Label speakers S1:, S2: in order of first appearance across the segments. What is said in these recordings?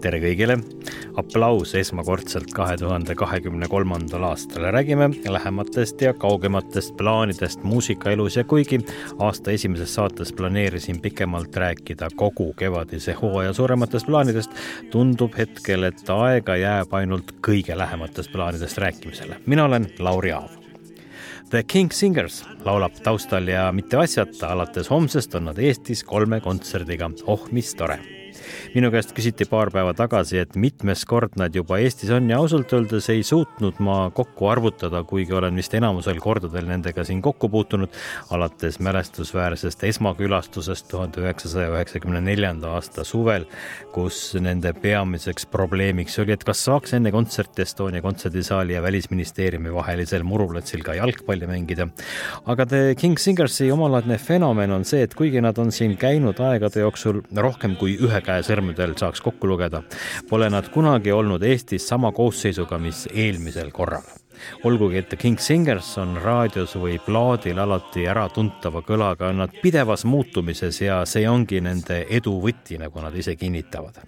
S1: Tere kõigile, aplaus esmakordselt kahe tuhande kahekümne kolmandal aastal. räägime lähematest ja kaugematest plaanidest muusikaelus ja kuigi aasta esimeses saates planeerisin pikemalt rääkida kogu kevadise hooaja suurematest plaanidest, tundub hetkel, et aega jääb ainult kõige lähematest plaanidest rääkimisele. mina olen Lauri Aav. The King Singers laulab taustal ja mitte asjata, alates homsest on nad Eestis kolme kontserdiga. oh, mis tore minu käest küsiti paar päeva tagasi, et mitmes kord nad juba Eestis on ja ausalt öeldes ei suutnud ma kokku arvutada, kuigi olen vist enamusel kordadel nendega siin kokku puutunud, alates mälestusväärsest esmakülastusest tuhande üheksasaja üheksakümne neljanda aasta suvel, kus nende peamiseks probleemiks oli, et kas saaks enne kontserti Estonia kontserdisaali ja Välisministeeriumi vahelisel muruplatsil ka jalgpalli mängida. aga The King Singersi omalaadne fenomen on see, et kuigi nad on siin käinud aegade jooksul rohkem kui ühe käe sõrmedel saaks kokku lugeda, pole nad kunagi olnud Eestis sama koosseisuga, mis eelmisel korral. Olgugi, et The King Singers on raadios või plaadil alati äratuntava kõlaga, on nad pidevas muutumises ja see ongi nende edu võti, nagu nad ise kinnitavad.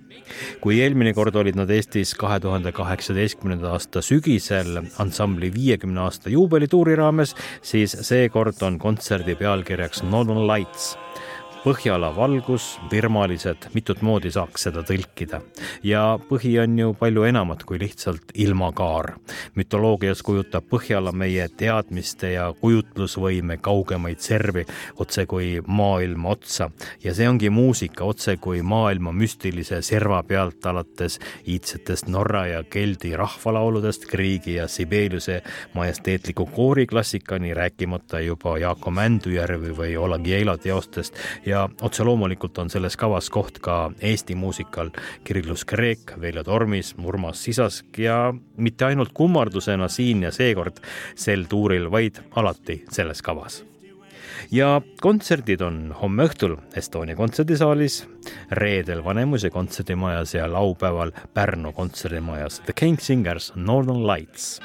S1: kui eelmine kord olid nad Eestis kahe tuhande kaheksateistkümnenda aasta sügisel ansambli viiekümne aasta juubelituuri raames, siis seekord on kontserdi pealkirjaks Northern Lights Põhjala valgus, virmalised, mitut moodi saaks seda tõlkida. ja põhi on ju palju enamat kui lihtsalt ilmakaar. mütoloogias kujutab Põhjala meie teadmiste ja kujutlusvõime kaugemaid servi otse kui maailma otsa ja see ongi muusika otse kui maailma müstilise serva pealt alates iidsetest Norra ja Geldi rahvalauludest, Griigi ja Sibeliuse majesteetliku kooriklassikani, rääkimata juba Jaako Mändujärvi või Jeilo teostest ja otse loomulikult on selles kavas koht ka Eesti muusikal Kirillus Kreek, Veljo Tormis, Urmas Sisask ja mitte ainult kummardusena siin ja seekord sel tuuril, vaid alati selles kavas ja kontserdid on homme õhtul Estonia kontserdisaalis, reedel Vanemuise kontserdimajas ja laupäeval Pärnu kontserdimajas The King Singers Northern Lights.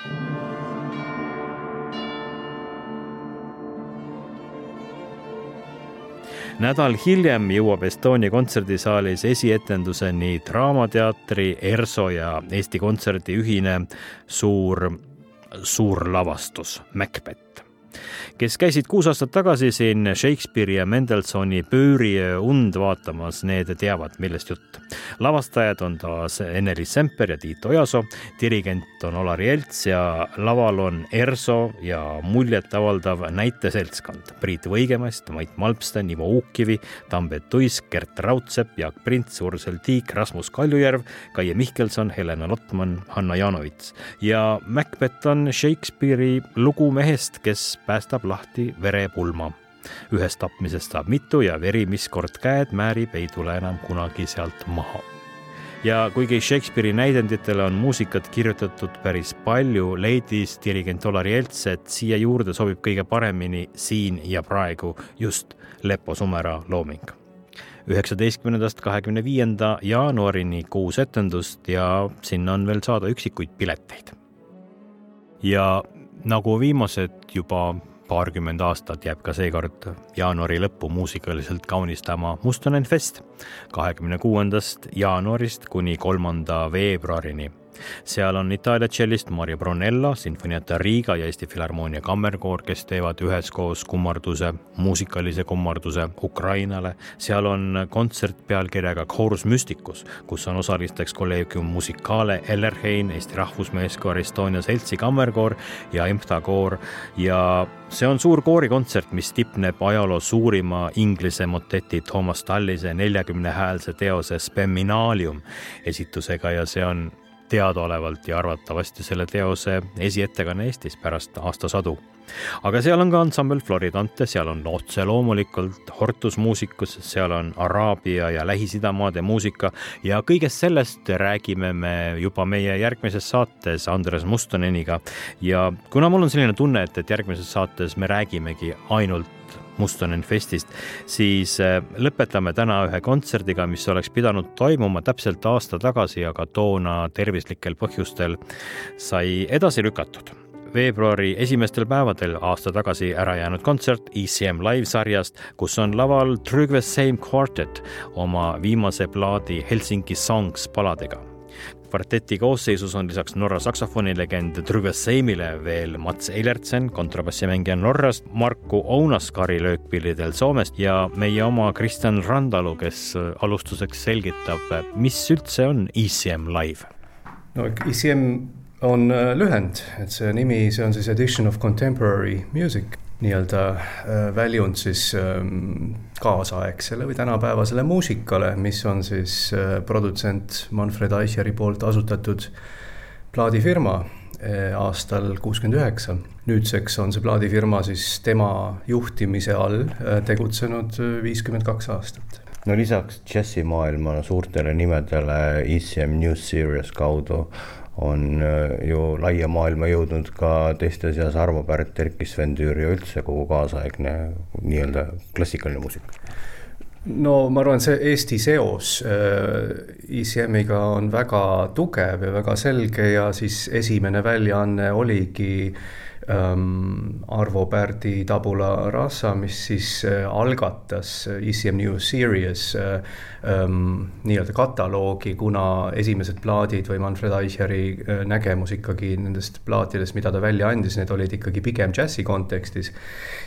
S1: Nädal hiljem jõuab Estonia kontserdisaalis esietenduseni Draamateatri, ERSO ja Eesti Kontserdi ühine suur, suur lavastus Macbeth kes käisid kuus aastat tagasi siin Shakespeare'i ja Mendelssohni Pööriöö und vaatamas, need teavad, millest jutt. lavastajad on taas Ene-Liis Semper ja Tiit Ojasoo, dirigent on Olari Elts ja laval on ERSO ja muljetavaldav näiteseltskond Priit Võigemast, Mait Malmsten, Ivo Uukkivi, Tambet Tuisk, Gert Raudsepp, Jaak Prints, Ursel Tiik, Rasmus Kaljujärv, Kaie Mihkelson, Helena Lotman, Hanna Janovits ja Macbeth on Shakespeare'i lugu mehest, kes päästab lahti verepulma. ühest tapmisest saab mitu ja veri, mis kord käed määrib, ei tule enam kunagi sealt maha. ja kuigi Shakespeare'i näidenditele on muusikat kirjutatud päris palju, leidis dirigent Olari Elts, et siia juurde sobib kõige paremini siin ja praegu just Lepo Sumera looming üheksateistkümnendast kahekümne viienda jaanuarini kuus etendust ja sinna on veel saada üksikuid pileteid. ja nagu viimased juba paarkümmend aastat jääb ka seekord jaanuari lõppu muusikaliselt kaunistama Mustonen Fest kahekümne kuuendast jaanuarist kuni kolmanda veebruarini seal on Itaalia tšellist Mario Brunello, Sinfoniata Riga ja Eesti Filharmoonia Kammerkoor, kes teevad üheskoos kummarduse, muusikalise kummarduse Ukrainale. seal on kontsert pealkirjaga Chorus Mysticus, kus on osalisteks Collegium Musicale, Ellerheim, Eesti Rahvusmeeskoor, Estonia Seltsi Kammerkoor ja EMTA koor ja see on suur koorikontsert, mis tipneb ajaloo suurima inglise moteti Thomas Tallise neljakümne häälse teose Speminalium esitusega ja see on teadaolevalt ja arvatavasti selle teose esiettekanne Eestis pärast aastasadu aga seal on ka ansambel Floridante, seal on otse loomulikult Hortus muusikus, seal on Araabia ja Lähis-Ida maade muusika ja kõigest sellest räägime me juba meie järgmises saates Andres Mustoneniga. ja kuna mul on selline tunne, et, et järgmises saates me räägimegi ainult Mustonen Festist, siis äh, lõpetame täna ühe kontserdiga, mis oleks pidanud toimuma täpselt aasta tagasi, aga toona tervislikel põhjustel sai edasi lükatud. Veebruari esimestel päevadel aasta tagasi ära jäänud kontsert ECM live sarjast, kus on laval Trygve Seim Quartet oma viimase plaadi Helsingi Songs paladega kvarteti koosseisus on lisaks Norra saksofonilegend Trygve Seimile veel Mats Eilertsen, kontrabassimängija Norrast, Marku Ounaskari löökpillidel Soomest ja meie oma Kristjan Randalu, kes alustuseks selgitab, mis üldse on ECM Live?
S2: no ECM on äh, lühend, et see nimi, see on siis Edition of Contemporary Music, nii-öelda äh, väljund siis ähm, kaasaegsele või tänapäevasele muusikale, mis on siis äh, produtsent Manfred Eicheri poolt asutatud plaadifirma aastal kuuskümmend üheksa. nüüdseks on see plaadifirma siis tema juhtimise all tegutsenud viiskümmend kaks aastat
S3: no lisaks džässimaailma suurtele nimedele ECM News Series kaudu on äh, ju laia maailma jõudnud ka teiste seas Arvo Pärt, Erkki Sven Tüür ja üldse kogu kaasaegne nii-öelda klassikaline muusika.
S2: No ma arvan, see Eesti seos ICM-iga äh, on väga tugev ja väga selge ja siis esimene väljaanne oligi äh, Arvo Pärdi Tabula Rasa, mis siis äh, algatas ECM New Series äh, ähm, nii-öelda kataloogi, kuna esimesed plaadid või Manfred Eicheri äh, nägemus ikkagi nendest plaatidest, mida ta välja andis, need olid ikkagi pigem džässi kontekstis.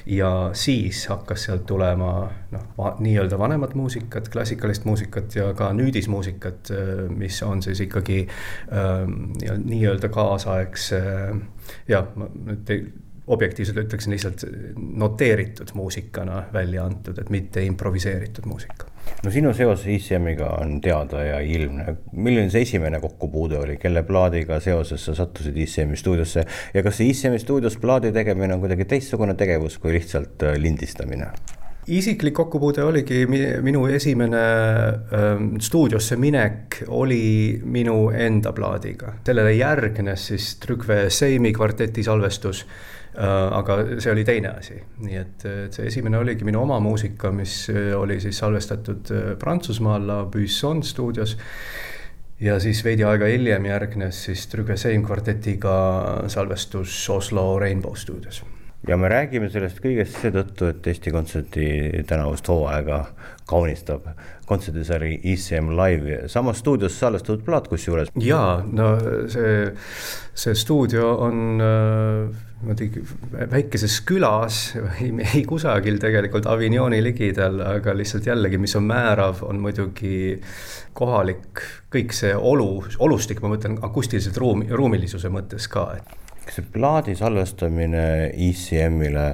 S2: ja siis hakkas sealt tulema noh nii-öelda vanemat muusikat, klassikalist muusikat ja ka nüüdismuusikat, mis on siis ikkagi ähm, nii-öelda kaasaegse jah, ma nüüd objektiivselt ütleksin lihtsalt noteeritud muusikana välja antud, et mitte improviseeritud muusika.
S3: no sinu seos ECM-iga on teada ja ilmne. milline see esimene kokkupuude oli, kelle plaadiga seoses sa sattusid ECM-i stuudiosse ja kas see ECM-i stuudios plaadi tegemine on kuidagi teistsugune tegevus kui lihtsalt äh, lindistamine?
S2: Isiklik kokkupuude oligi minu esimene ähm, stuudiosse minek oli minu enda plaadiga. sellele järgnes siis Trygve Seimi kvarteti salvestus äh,. aga see oli teine asi, nii et, et see esimene oligi minu oma muusika, mis äh, oli siis salvestatud äh, Prantsusmaal La Buisson stuudios ja siis veidi aega hiljem järgnes siis Trygve Seim kvartetiga salvestus Oslo Rainbow stuudios
S3: ja me räägime sellest kõigest seetõttu, et Eesti Kontserdi tänavust hooaega kaunistab kontserdisari ECM Live, samas stuudios salvestatud plaat kusjuures.
S2: jaa, no see, see stuudio on niimoodi äh, väikeses külas või ei kusagil tegelikult Avignoni ligidal, aga lihtsalt jällegi, mis on määrav, on muidugi kohalik, kõik see olu, olustik, ma mõtlen akustiliselt ruumi, ruumilisuse mõttes ka, et
S3: kas see plaadi salvestamine ECM-ile,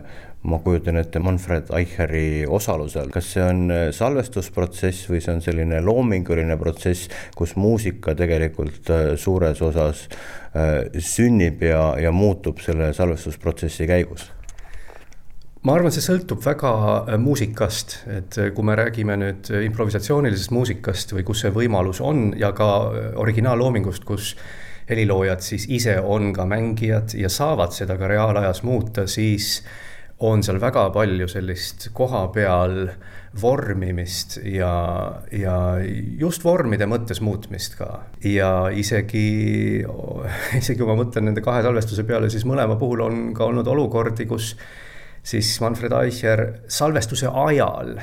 S3: ma kujutan ette Manfred Eicheri osalusel, kas see on äh, salvestusprotsess või see on selline loominguline protsess, kus muusika tegelikult äh, suures osas äh, sünnib ja, ja muutub selle salvestusprotsessi käigus?
S2: ma arvan, see sõltub väga muusikast, et kui me räägime nüüd improvisatsioonilisest muusikast või kus see võimalus on ja ka originaalloomingust, kus heliloojad siis ise on ka mängijad ja saavad seda ka reaalajas muuta, siis on seal väga palju sellist koha peal vormimist ja, ja just vormide mõttes muutmist ka. ja isegi, isegi kui ma mõtlen nende kahe salvestuse peale, siis mõlema puhul on ka olnud olukordi, kus siis Manfred Eicher salvestuse ajal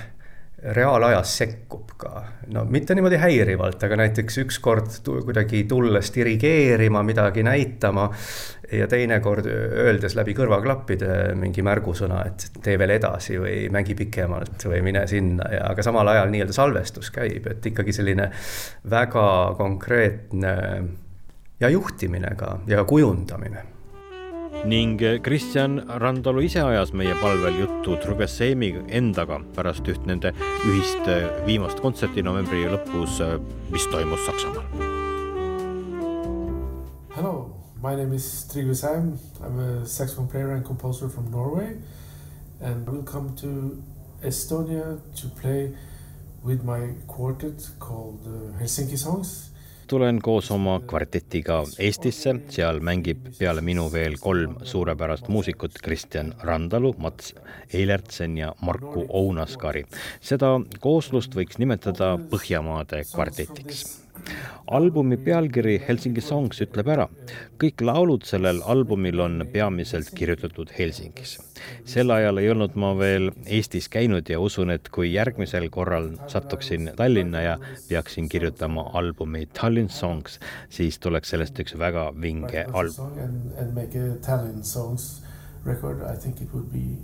S2: reaalajas sekkub ka, no mitte niimoodi häirivalt, aga näiteks ükskord kuidagi tulles dirigeerima, midagi näitama ja teinekord öeldes läbi kõrvaklappide mingi märgusõna, et tee veel edasi või mängi pikemalt või mine sinna ja, aga samal ajal nii-öelda salvestus käib, et ikkagi selline väga konkreetne ja juhtimine ka ja kujundamine
S1: ning Kristjan Randalu ise ajas meie palvel juttu Trubeseemi endaga pärast üht nende ühist viimast kontserti novembri lõpus, mis toimus Saksamaal
S4: My name is Trygve Seim. I'm a saxophone player and composer from Norway, and we'll come to Estonia to play with my quartet called uh, Helsinki Songs.
S1: Tulen koos oma kvartetiga Eestisse, seal mängib peale minu veel kolm suurepärast muusikut, Kristjan Randalu, Mats Eilertsen ja Marku Ounaskari. seda kooslust võiks nimetada Põhjamaade kvartetiks albumi pealkiri Helsingi Songs ütleb ära, kõik laulud sellel albumil on peamiselt kirjutatud Helsingis. sel ajal ei olnud ma veel Eestis käinud ja usun, et kui järgmisel korral satuksin Tallinna ja peaksin kirjutama albumi Tallinn Songs, siis tuleks sellest üks väga vinge album.
S4: record, I think it would be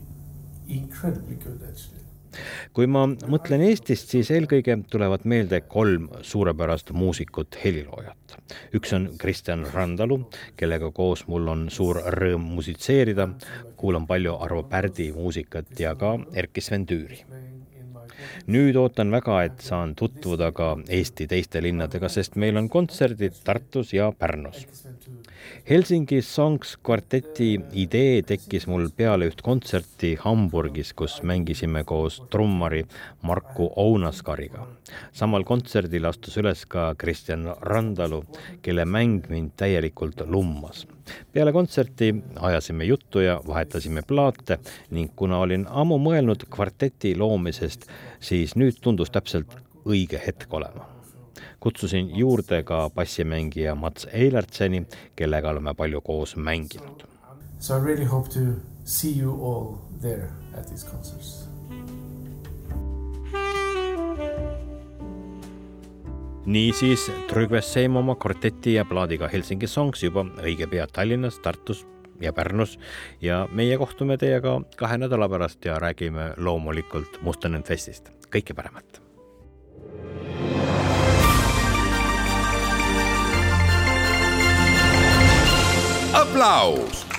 S4: incredibly good actually
S1: kui ma mõtlen Eestist, siis eelkõige tulevad meelde kolm suurepärast muusikut, heliloojat. üks on Kristjan Randalu, kellega koos mul on suur rõõm musitseerida, kuulan palju Arvo Pärdi muusikat ja ka Erkki Sven Tüüri nüüd ootan väga, et saan tutvuda ka Eesti teiste linnadega, sest meil on kontserdid Tartus ja Pärnus. Helsingi Songs kvarteti idee tekkis mul peale üht kontserti Hamburgis, kus mängisime koos trummari Marku Ounaskariga. samal kontserdil astus üles ka Kristjan Randalu, kelle mäng mind täielikult lummas. peale kontserti ajasime juttu ja vahetasime plaate ning kuna olin ammu mõelnud kvarteti loomisest, siis nüüd tundus täpselt õige hetk olema kutsusin juurde ka bassimängija Mats Eilertseni, kellega oleme palju koos mänginud.
S4: So I really hope to see you all there at these concerts.
S1: niisiis Trügves Seim oma kvarteti ja plaadiga Helsingi Songs juba õige pea Tallinnas, Tartus ja Pärnus ja meie kohtume teiega kahe nädala pärast ja räägime loomulikult Mustonen festist. kõike paremat
S5: Applaus